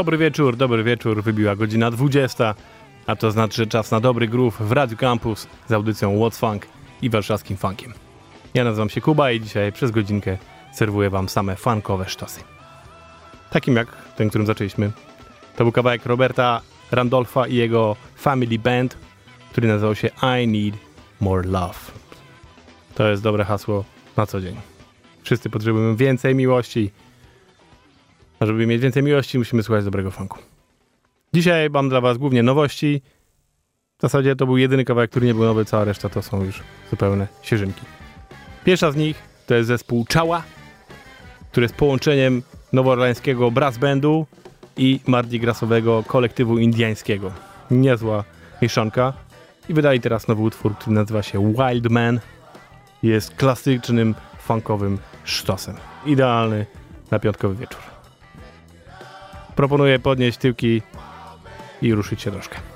Dobry wieczór, dobry wieczór. Wybiła godzina 20, a to znaczy, że czas na dobry groove w Radio Campus z audycją What's Funk i warszawskim funkiem. Ja nazywam się Kuba i dzisiaj przez godzinkę serwuję wam same funkowe sztosy. Takim jak ten, którym zaczęliśmy. To był kawałek Roberta Randolfa i jego Family Band, który nazywał się I Need More Love. To jest dobre hasło na co dzień. Wszyscy potrzebujemy więcej miłości, a żeby mieć więcej miłości, musimy słuchać dobrego funku. Dzisiaj mam dla was głównie nowości. W zasadzie to był jedyny kawałek, który nie był nowy, cała reszta to są już zupełne sierzynki. Pierwsza z nich to jest zespół Czała, który jest połączeniem nowoorlańskiego brass bandu i Mardi Grasowego kolektywu indiańskiego. Niezła mieszanka. I wydali teraz nowy utwór, który nazywa się Wild Man. Jest klasycznym, funkowym sztosem. Idealny na piątkowy wieczór proponuję podnieść tyłki i ruszyć się troszkę.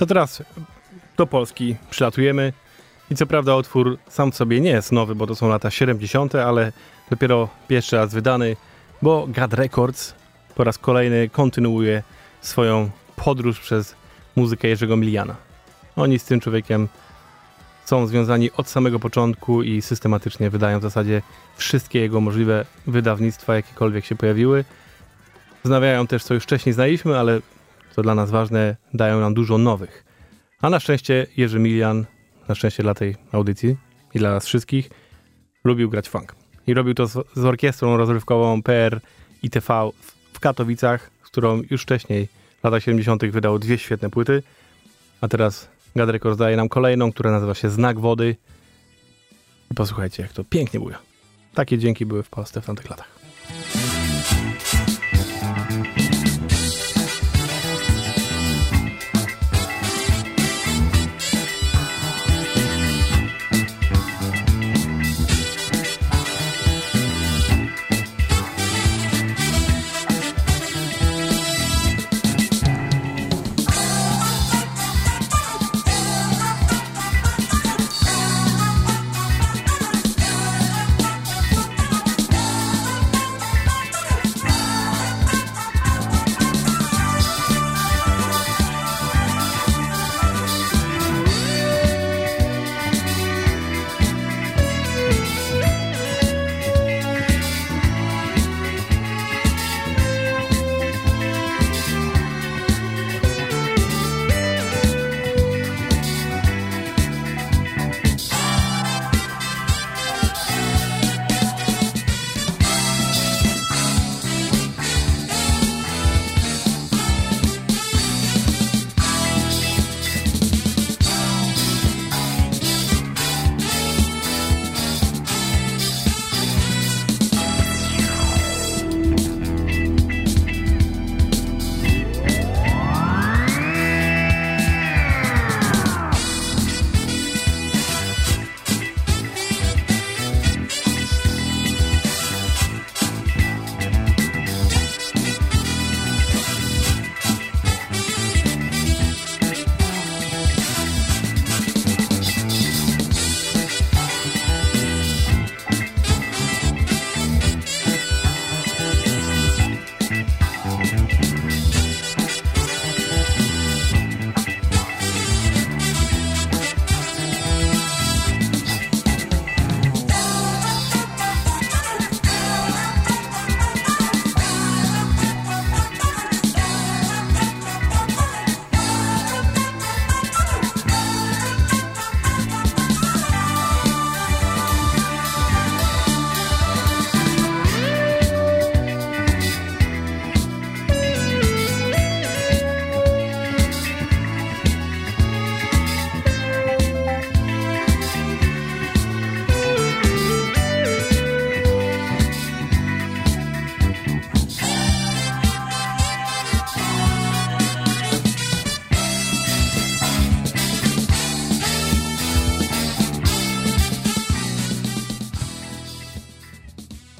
To teraz do Polski przylatujemy. I co prawda utwór sam w sobie nie jest nowy, bo to są lata 70., ale dopiero pierwszy raz wydany, bo God Records po raz kolejny kontynuuje swoją podróż przez muzykę Jerzego Miliana. Oni z tym człowiekiem są związani od samego początku i systematycznie wydają w zasadzie wszystkie jego możliwe wydawnictwa, jakiekolwiek się pojawiły. Znawiają też, co już wcześniej znaliśmy, ale co dla nas ważne, dają nam dużo nowych. A na szczęście Jerzy Milian, na szczęście dla tej audycji i dla nas wszystkich, lubił grać funk. I robił to z, z orkiestrą rozrywkową PR ITV w Katowicach, z którą już wcześniej w latach 70. wydał dwie świetne płyty, a teraz Gad Records daje nam kolejną, która nazywa się Znak Wody. I posłuchajcie, jak to pięknie buja. Takie dzięki były w Polsce w tamtych latach.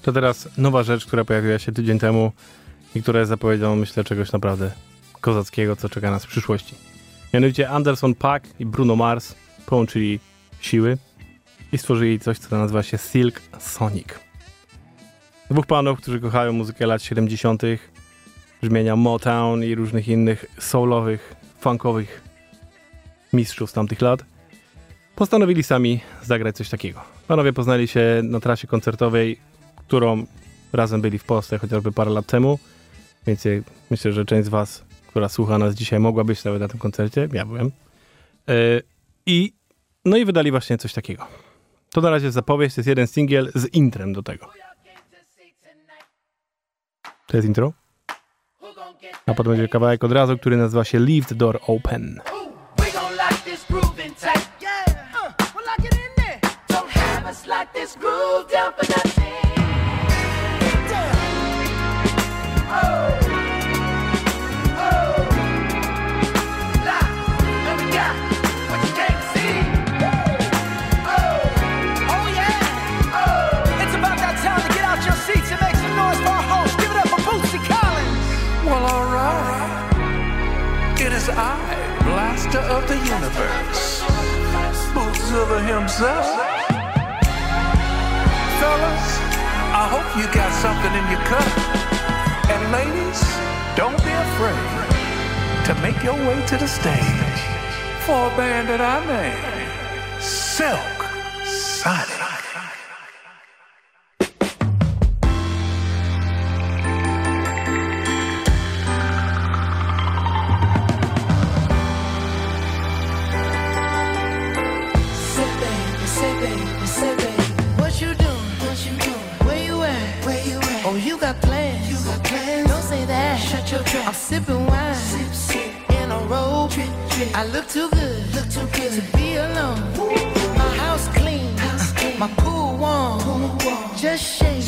To teraz nowa rzecz, która pojawiła się tydzień temu i która jest zapowiedzią, myślę, czegoś naprawdę kozackiego, co czeka nas w przyszłości. Mianowicie Anderson Paak i Bruno Mars połączyli siły i stworzyli coś, co nazywa się Silk Sonic. Dwóch panów, którzy kochają muzykę lat 70., brzmienia Motown i różnych innych soulowych, funkowych mistrzów z tamtych lat, postanowili sami zagrać coś takiego. Panowie poznali się na trasie koncertowej którą razem byli w Polsce chociażby parę lat temu. Więc myślę, że część z Was, która słucha nas dzisiaj, mogła być nawet na tym koncercie. Ja byłem. E, I no i wydali właśnie coś takiego. To na razie zapowiedź, to jest jeden singiel z intrem do tego. To jest intro. A potem będzie kawałek od razu, który nazywa się Leave the Door Open. Like this groove down for nothing. Master of the universe, Boozilla himself. Fellas, I hope you got something in your cup. And ladies, don't be afraid to make your way to the stage for a band that I named Silk Sonic. Look too good, look too good to be alone. My house clean, house clean. my pool warm. pool warm. Just shake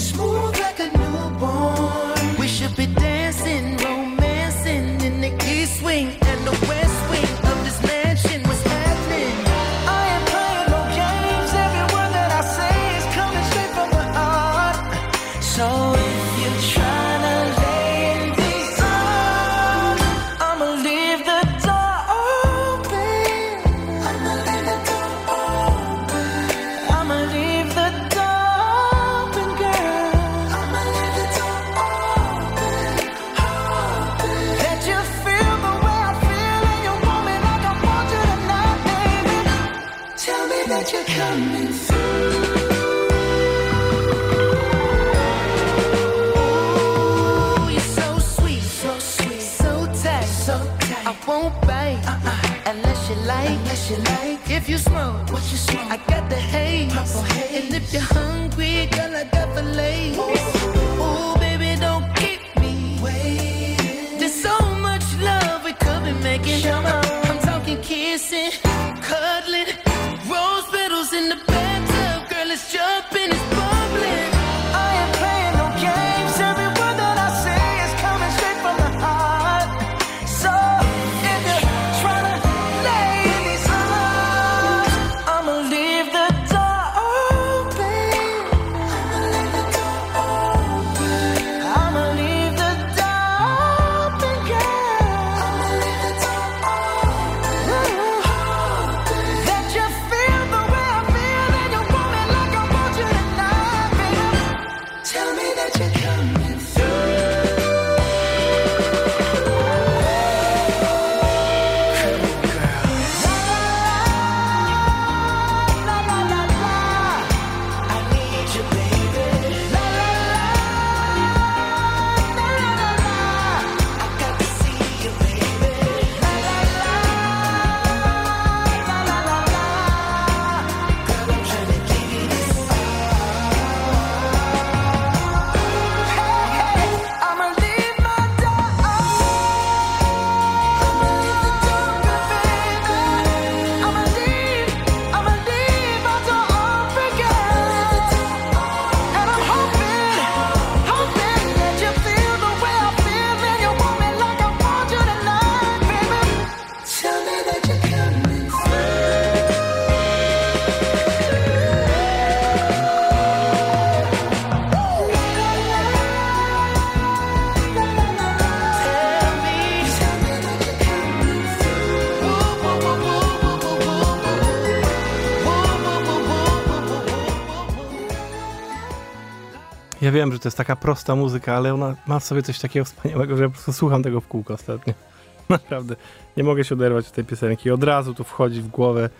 wiem, że to jest taka prosta muzyka, ale ona ma w sobie coś takiego wspaniałego, że ja po prostu słucham tego w kółko ostatnio. Naprawdę. Nie mogę się oderwać od tej piosenki. Od razu tu wchodzi w głowę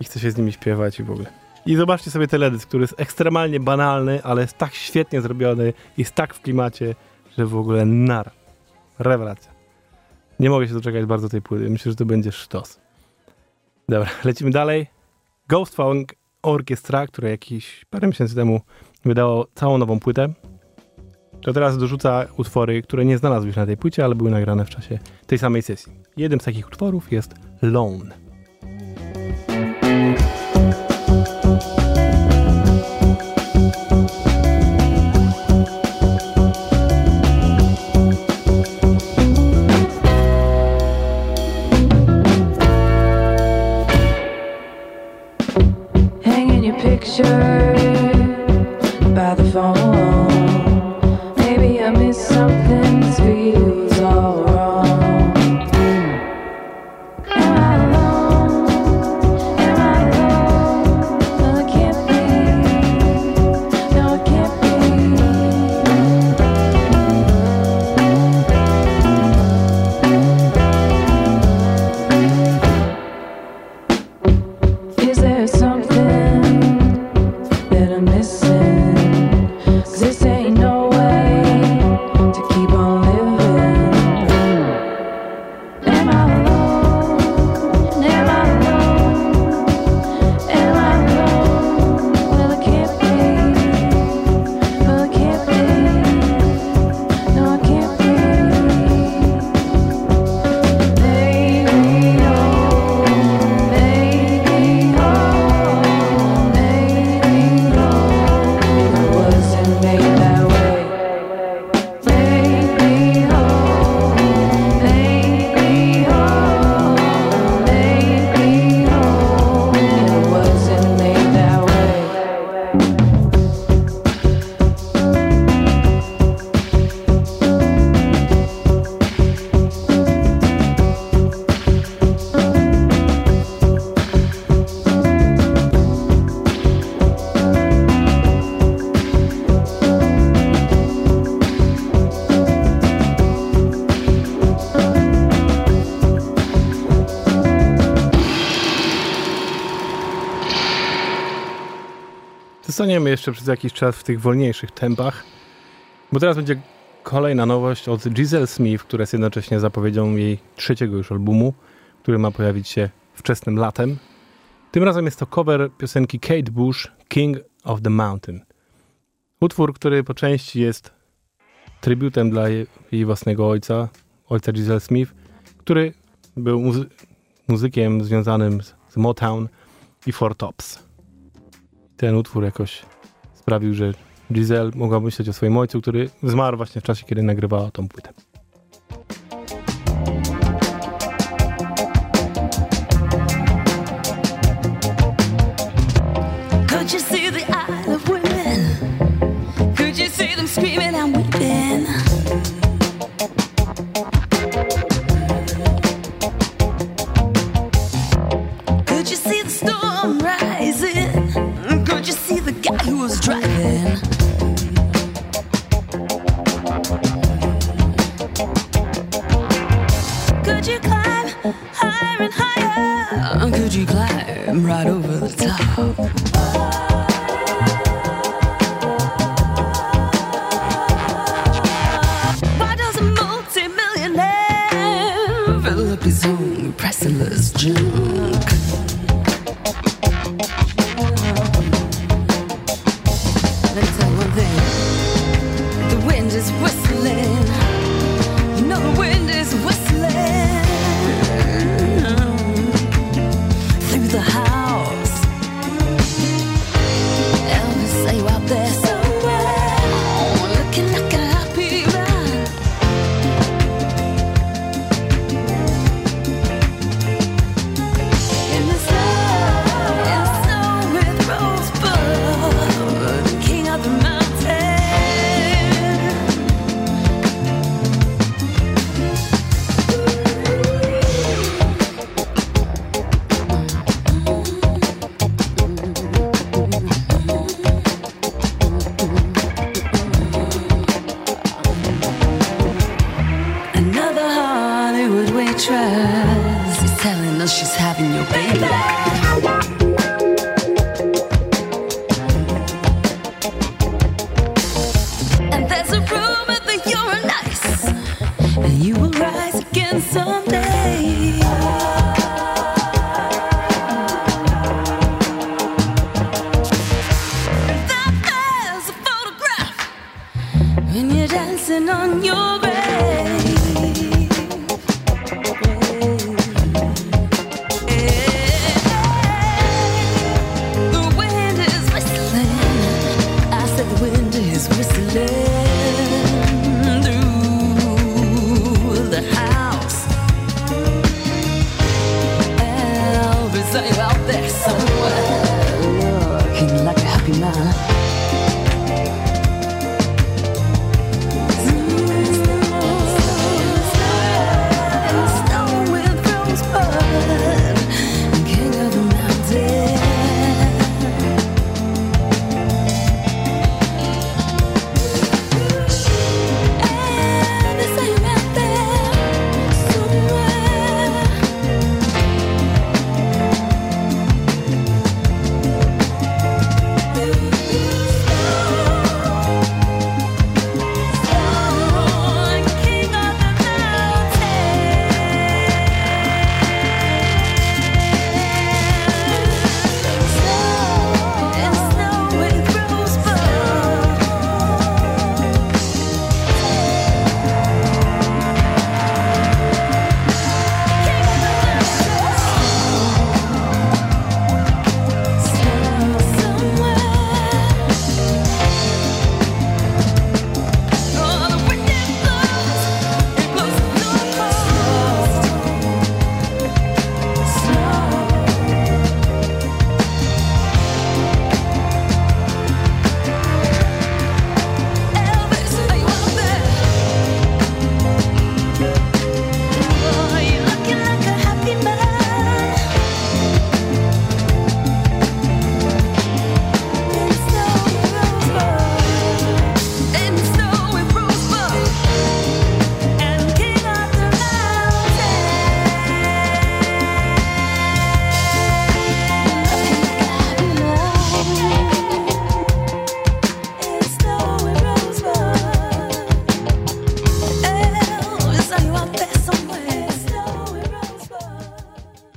i chce się z nimi śpiewać i w ogóle. I zobaczcie sobie teledysk, który jest ekstremalnie banalny, ale jest tak świetnie zrobiony, jest tak w klimacie, że w ogóle nara. Rewelacja. Nie mogę się doczekać bardzo tej płyty. Myślę, że to będzie sztos. Dobra, lecimy dalej. Ghost Funk Orchestra, które jakiś parę miesięcy temu wydało całą nową płytę. To teraz dorzuca utwory, które nie znalazły się na tej płycie, ale były nagrane w czasie tej samej sesji. Jednym z takich utworów jest Lone. Zostaniemy jeszcze przez jakiś czas w tych wolniejszych tempach, bo teraz będzie kolejna nowość od Giselle Smith, która jest jednocześnie zapowiedzią jej trzeciego już albumu, który ma pojawić się wczesnym latem. Tym razem jest to cover piosenki Kate Bush, King of the Mountain. Utwór, który po części jest trybutem dla jej własnego ojca, ojca Giselle Smith, który był muzy muzykiem związanym z Motown i Four Tops ten utwór jakoś sprawił, że Giselle mogła myśleć o swoim ojcu, który zmarł właśnie w czasie, kiedy nagrywała tą płytę. Right over the top. Philip is only priceless junk. Lifestyle.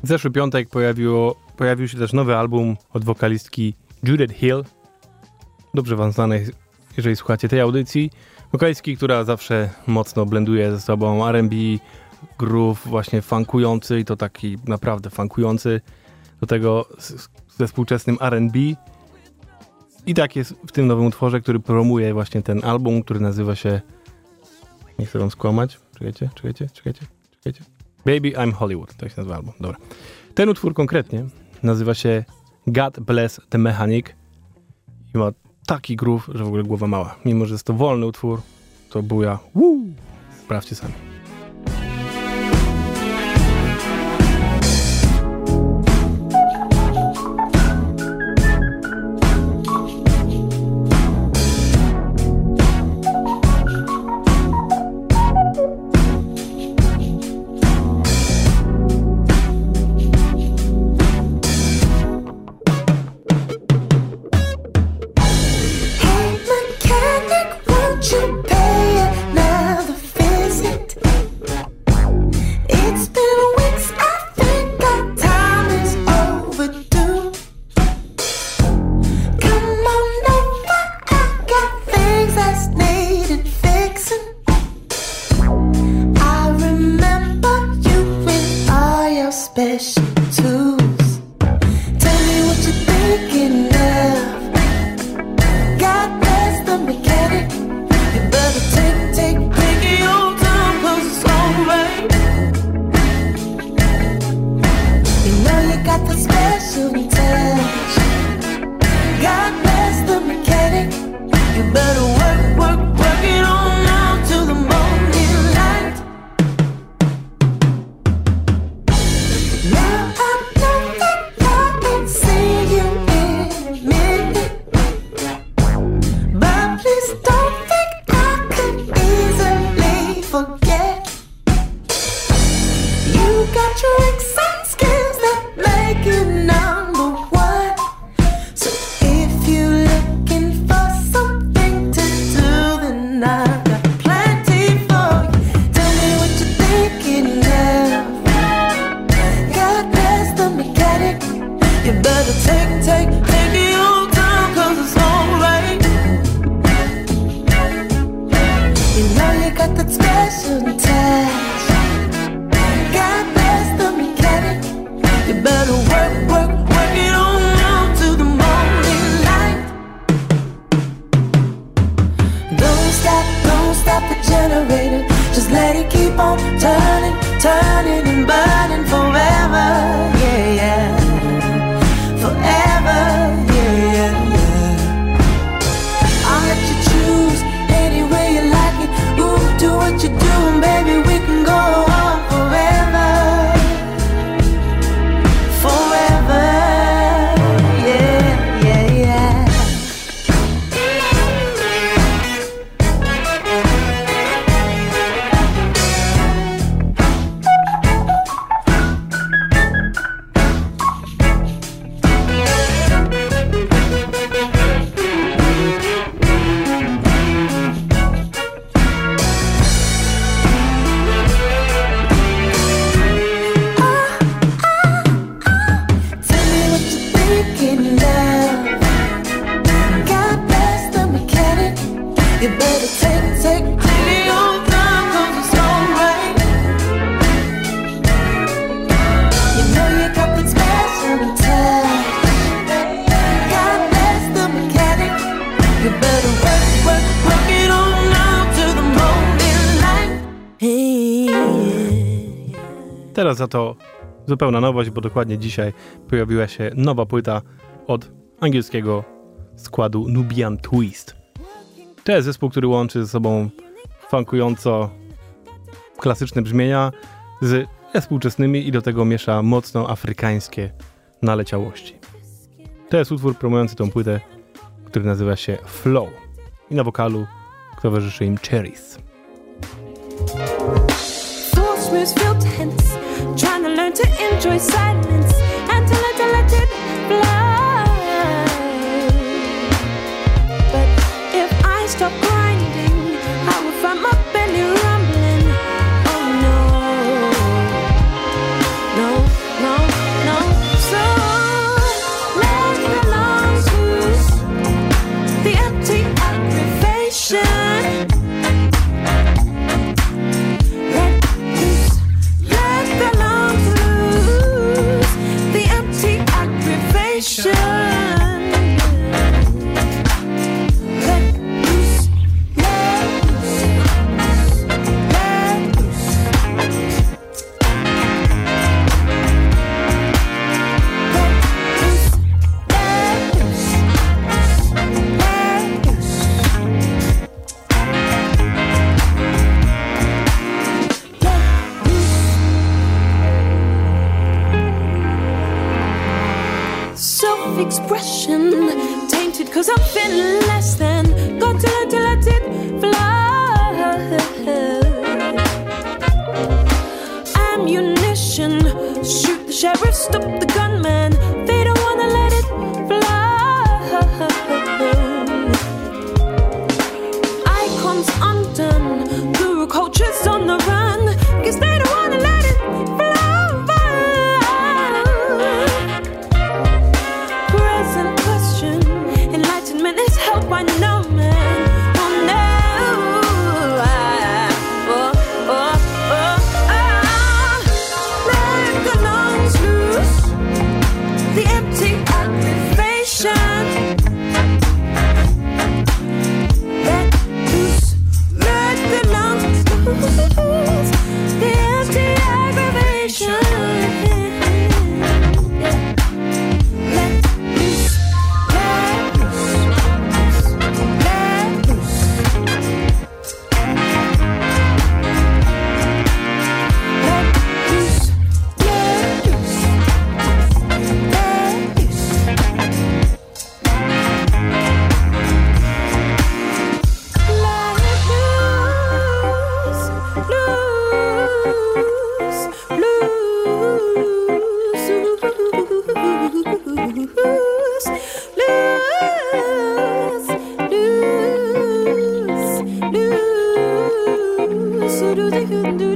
W zeszły piątek pojawiło, pojawił się też nowy album od wokalistki Judith Hill. Dobrze wam znanej, jeżeli słuchacie tej audycji. Wokalistki, która zawsze mocno blenduje ze sobą R&B, groove właśnie funkujący i to taki naprawdę funkujący do tego ze współczesnym R&B. I tak jest w tym nowym utworze, który promuje właśnie ten album, który nazywa się nie chcę wam skłamać. Czekajcie, czekajcie, czekajcie, czekajcie. Baby I'm Hollywood, tak się nazywa album. Dobra. Ten utwór konkretnie nazywa się God Bless the Mechanic i ma taki groove, że w ogóle głowa mała. Mimo, że jest to wolny utwór, to buja. Woo! Sprawdźcie sami. Za to zupełna nowość, bo dokładnie dzisiaj pojawiła się nowa płyta od angielskiego składu Nubian Twist. To jest zespół, który łączy ze sobą funkująco klasyczne brzmienia z współczesnymi i do tego miesza mocno afrykańskie naleciałości. To jest utwór promujący tą płytę, który nazywa się Flow. I na wokalu towarzyszy im Cherries. Thoughts joy, silence.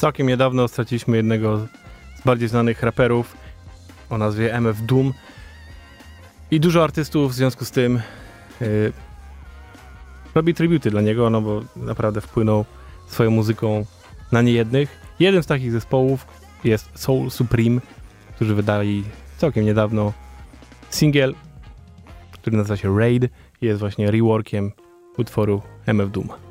Całkiem niedawno straciliśmy jednego z bardziej znanych raperów o nazwie MF Doom. I dużo artystów w związku z tym yy, robi tributy dla niego, no bo naprawdę wpłynął swoją muzyką na niejednych. Jeden z takich zespołów jest Soul Supreme, którzy wydali całkiem niedawno singiel, który nazywa się Raid i jest właśnie reworkiem utworu MF Doom.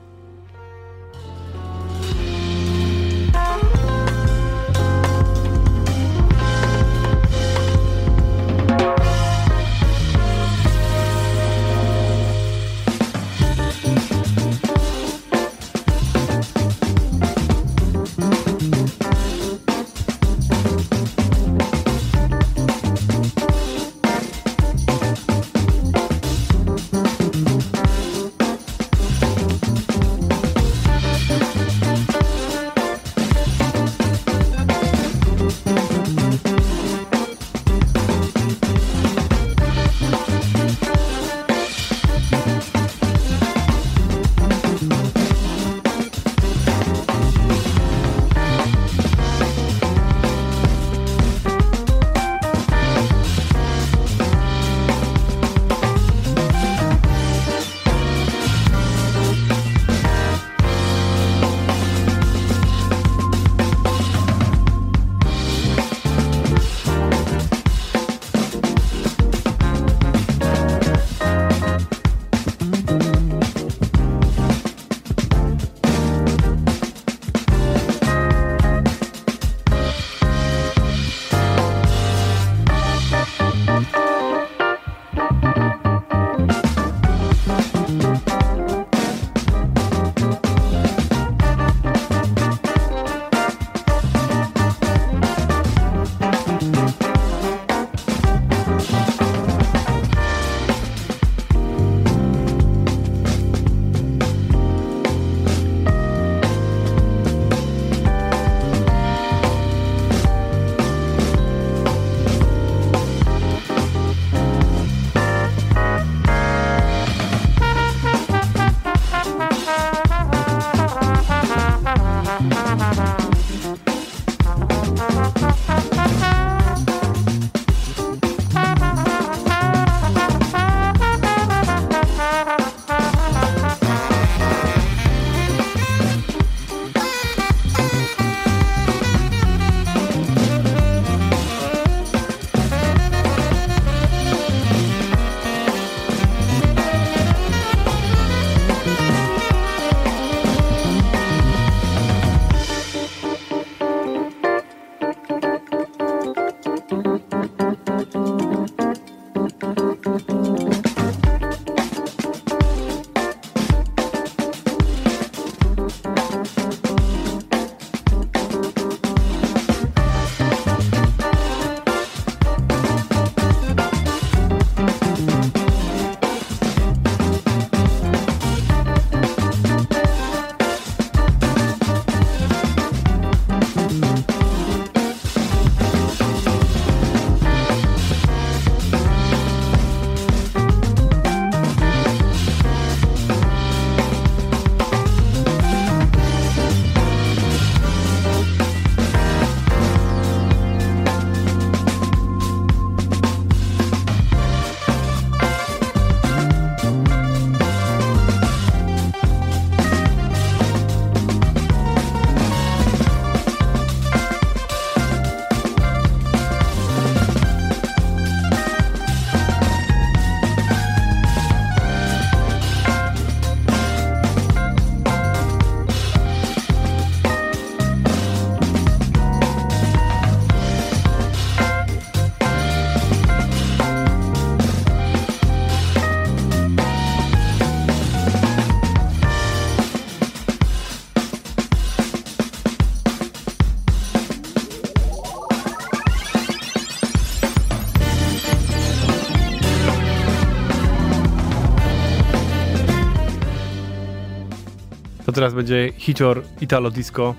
Teraz będzie hicior Italo Disco,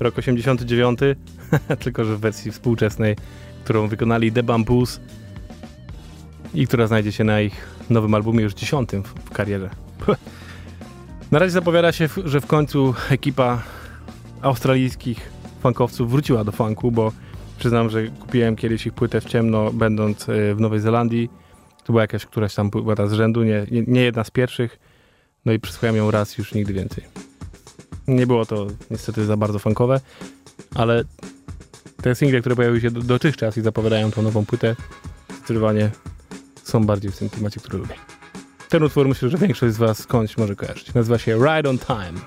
rok 89, tylko że w wersji współczesnej, którą wykonali The Bamboos i która znajdzie się na ich nowym albumie już dziesiątym w, karierze. Na razie zapowiada się, że w końcu ekipa australijskich funkowców wróciła do funku, bo przyznam, że kupiłem kiedyś ich płytę w ciemno, będąc e, w Nowej Zelandii. To była jakaś któraś tam płyta z rzędu, nie, nie, nie jedna z pierwszych. No i przysłuchałem ją raz, już nigdy więcej. Nie było to niestety za bardzo funkowe, ale te single, które pojawiły się do, dotychczas i zapowiadają tą nową płytę, zdecydowanie są bardziej w tym klimacie, który lubię. Ten utwór myślę, że większość z Was skądś może kojarzyć. Nazywa się Ride on Time.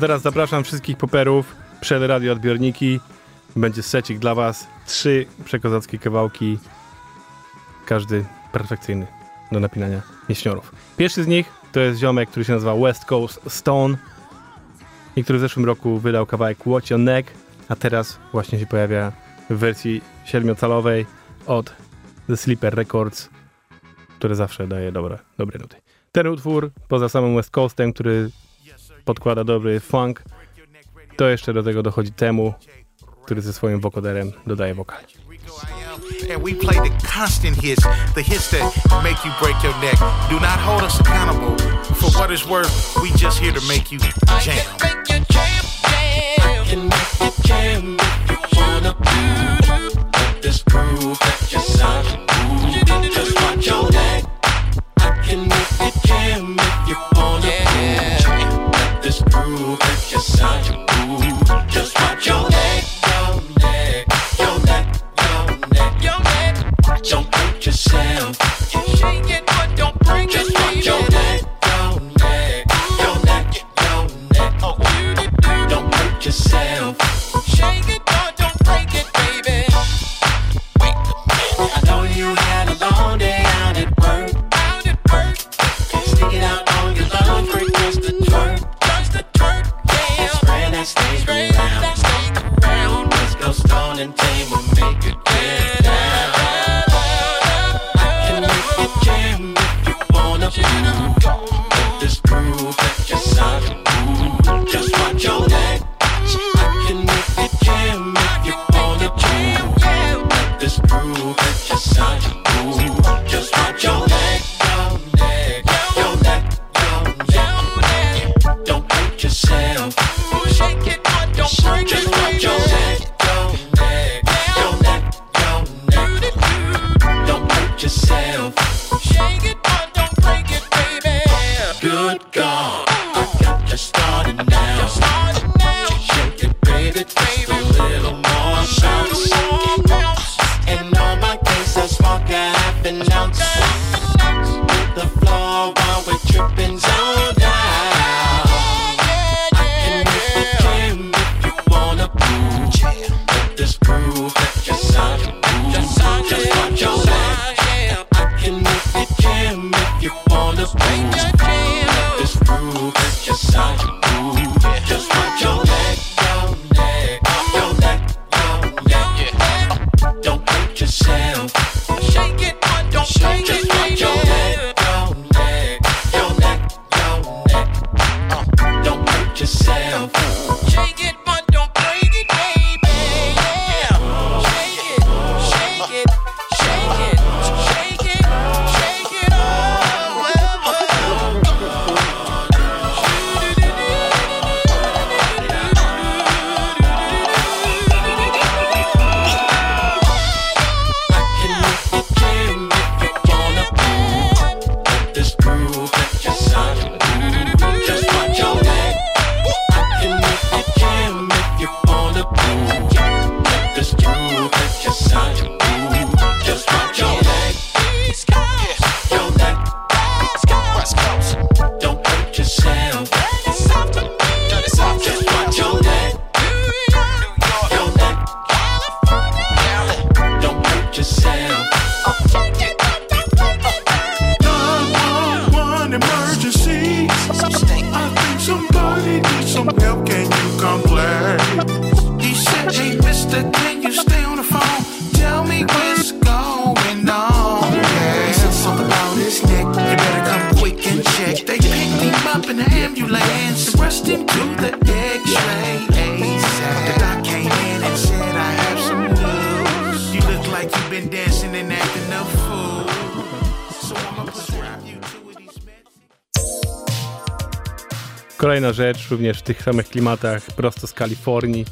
Teraz zapraszam wszystkich poperów przed radioodbiorniki. Będzie secik dla was. Trzy przekozackie kawałki. Każdy perfekcyjny do napinania mięśniorów. Pierwszy z nich to jest ziomek, który się nazywa West Coast Stone i który w zeszłym roku wydał kawałek Watch Your Neck, a teraz właśnie się pojawia w wersji siedmiocalowej od The Sleeper Records, które zawsze daje dobre, dobre nuty. Ten utwór, poza samym West Coastem, który podkłada dobry funk, to jeszcze do tego dochodzi temu, który ze swoim wokoderem dodaje wokal. and we play the constant hits, the hits that make you break your neck. Do not hold us accountable. For what worth, we just here to make you jam. This that you're just watch your this groove. Make your sound your move. Just watch your neck, your neck, your neck, your neck. your leg. Don't hurt yourself. You shake it, but don't bring Just watch your neck, your neck, your neck, your leg. Don't hurt yourself. Shake it. that stays around. Let's go stone and table, make it deal. Rzecz, również w tych samych klimatach, prosto z Kalifornii.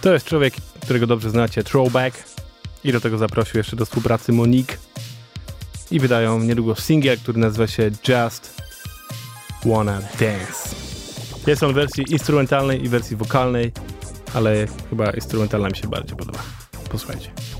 To jest człowiek, którego dobrze znacie, Throwback. I do tego zaprosił jeszcze do współpracy Monique. I wydają niedługo singiel, który nazywa się Just Wanna Dance. Jest on w wersji instrumentalnej i wersji wokalnej, ale chyba instrumentalna mi się bardziej podoba. Posłuchajcie.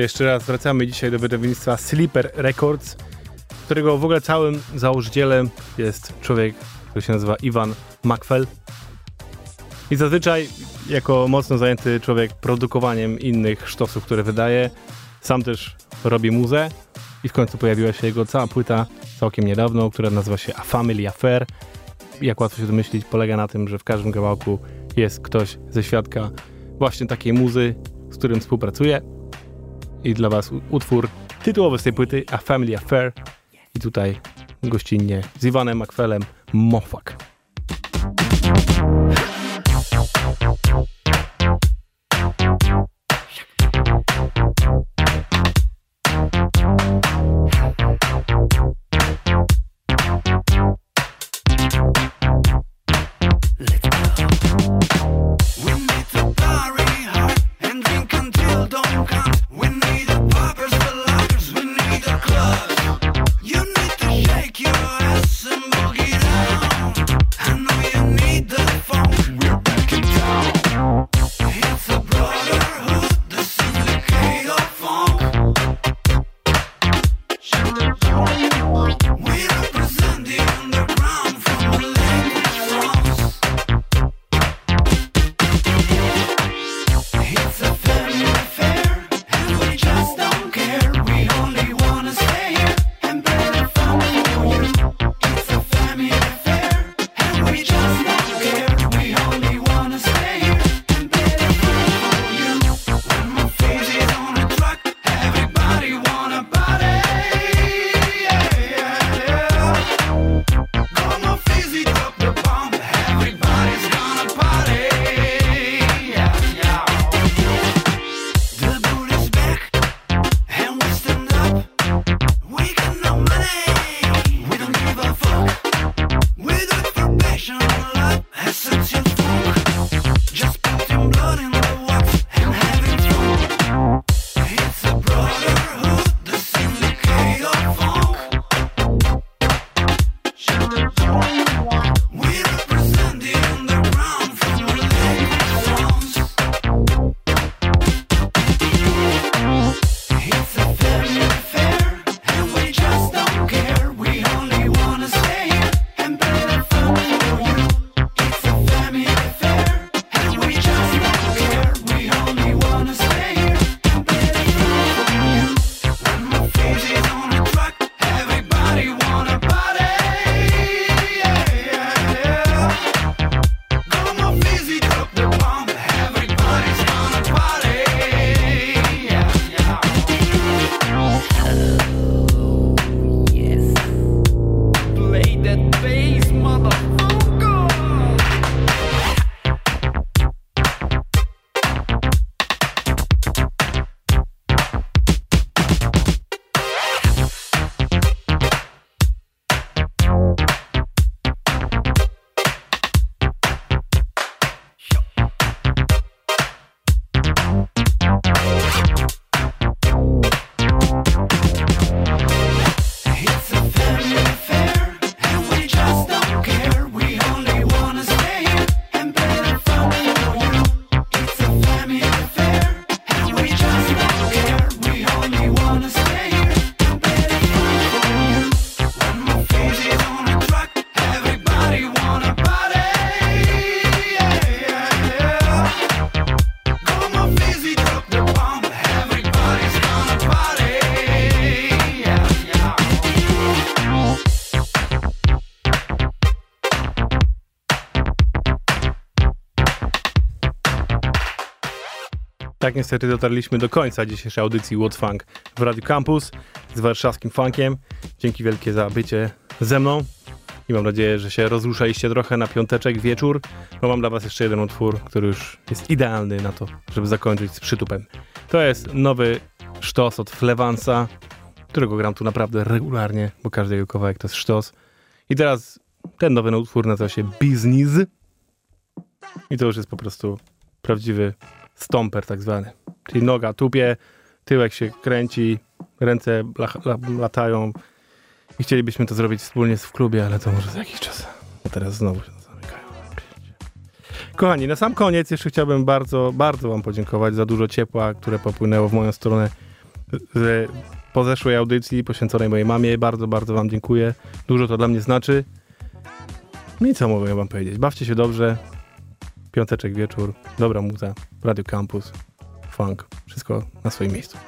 Jeszcze raz wracamy dzisiaj do wydawnictwa Sleeper Records, którego w ogóle całym założycielem jest człowiek, który się nazywa Iwan Macfell. I zazwyczaj, jako mocno zajęty człowiek produkowaniem innych sztosów, które wydaje, sam też robi muzę i w końcu pojawiła się jego cała płyta całkiem niedawno, która nazywa się A Family Affair. Jak łatwo się domyślić, polega na tym, że w każdym kawałku jest ktoś ze świadka właśnie takiej muzy, z którym współpracuje. I dla was utwór tytułowy z tej płyty A Family Affair. I tutaj gościnnie z Iwanem Macfellem Mofak. We niestety dotarliśmy do końca dzisiejszej audycji What's Funk w Radio Campus z warszawskim funkiem. Dzięki wielkie za bycie ze mną i mam nadzieję, że się rozruszaliście trochę na piąteczek wieczór, bo mam dla was jeszcze jeden utwór, który już jest idealny na to, żeby zakończyć z przytupem. To jest nowy sztos od Flevansa, którego gram tu naprawdę regularnie, bo każdy jego kawałek to jest sztos. I teraz ten nowy utwór nazywa się Business i to już jest po prostu prawdziwy stomper tak zwany. Czyli noga tupie, tyłek się kręci, ręce latają i chcielibyśmy to zrobić wspólnie w klubie, ale to może za jakiś czas. Teraz znowu się zamykają. Kochani, na sam koniec jeszcze chciałbym bardzo, bardzo wam podziękować za dużo ciepła, które popłynęło w moją stronę z pozeszłej audycji poświęconej mojej mamie. Bardzo, bardzo wam dziękuję. Dużo to dla mnie znaczy. No i co mogę wam powiedzieć? Bawcie się dobrze, piąteczek wieczór, dobra muza, Radio Campus, funk, wszystko na swoim miejscu.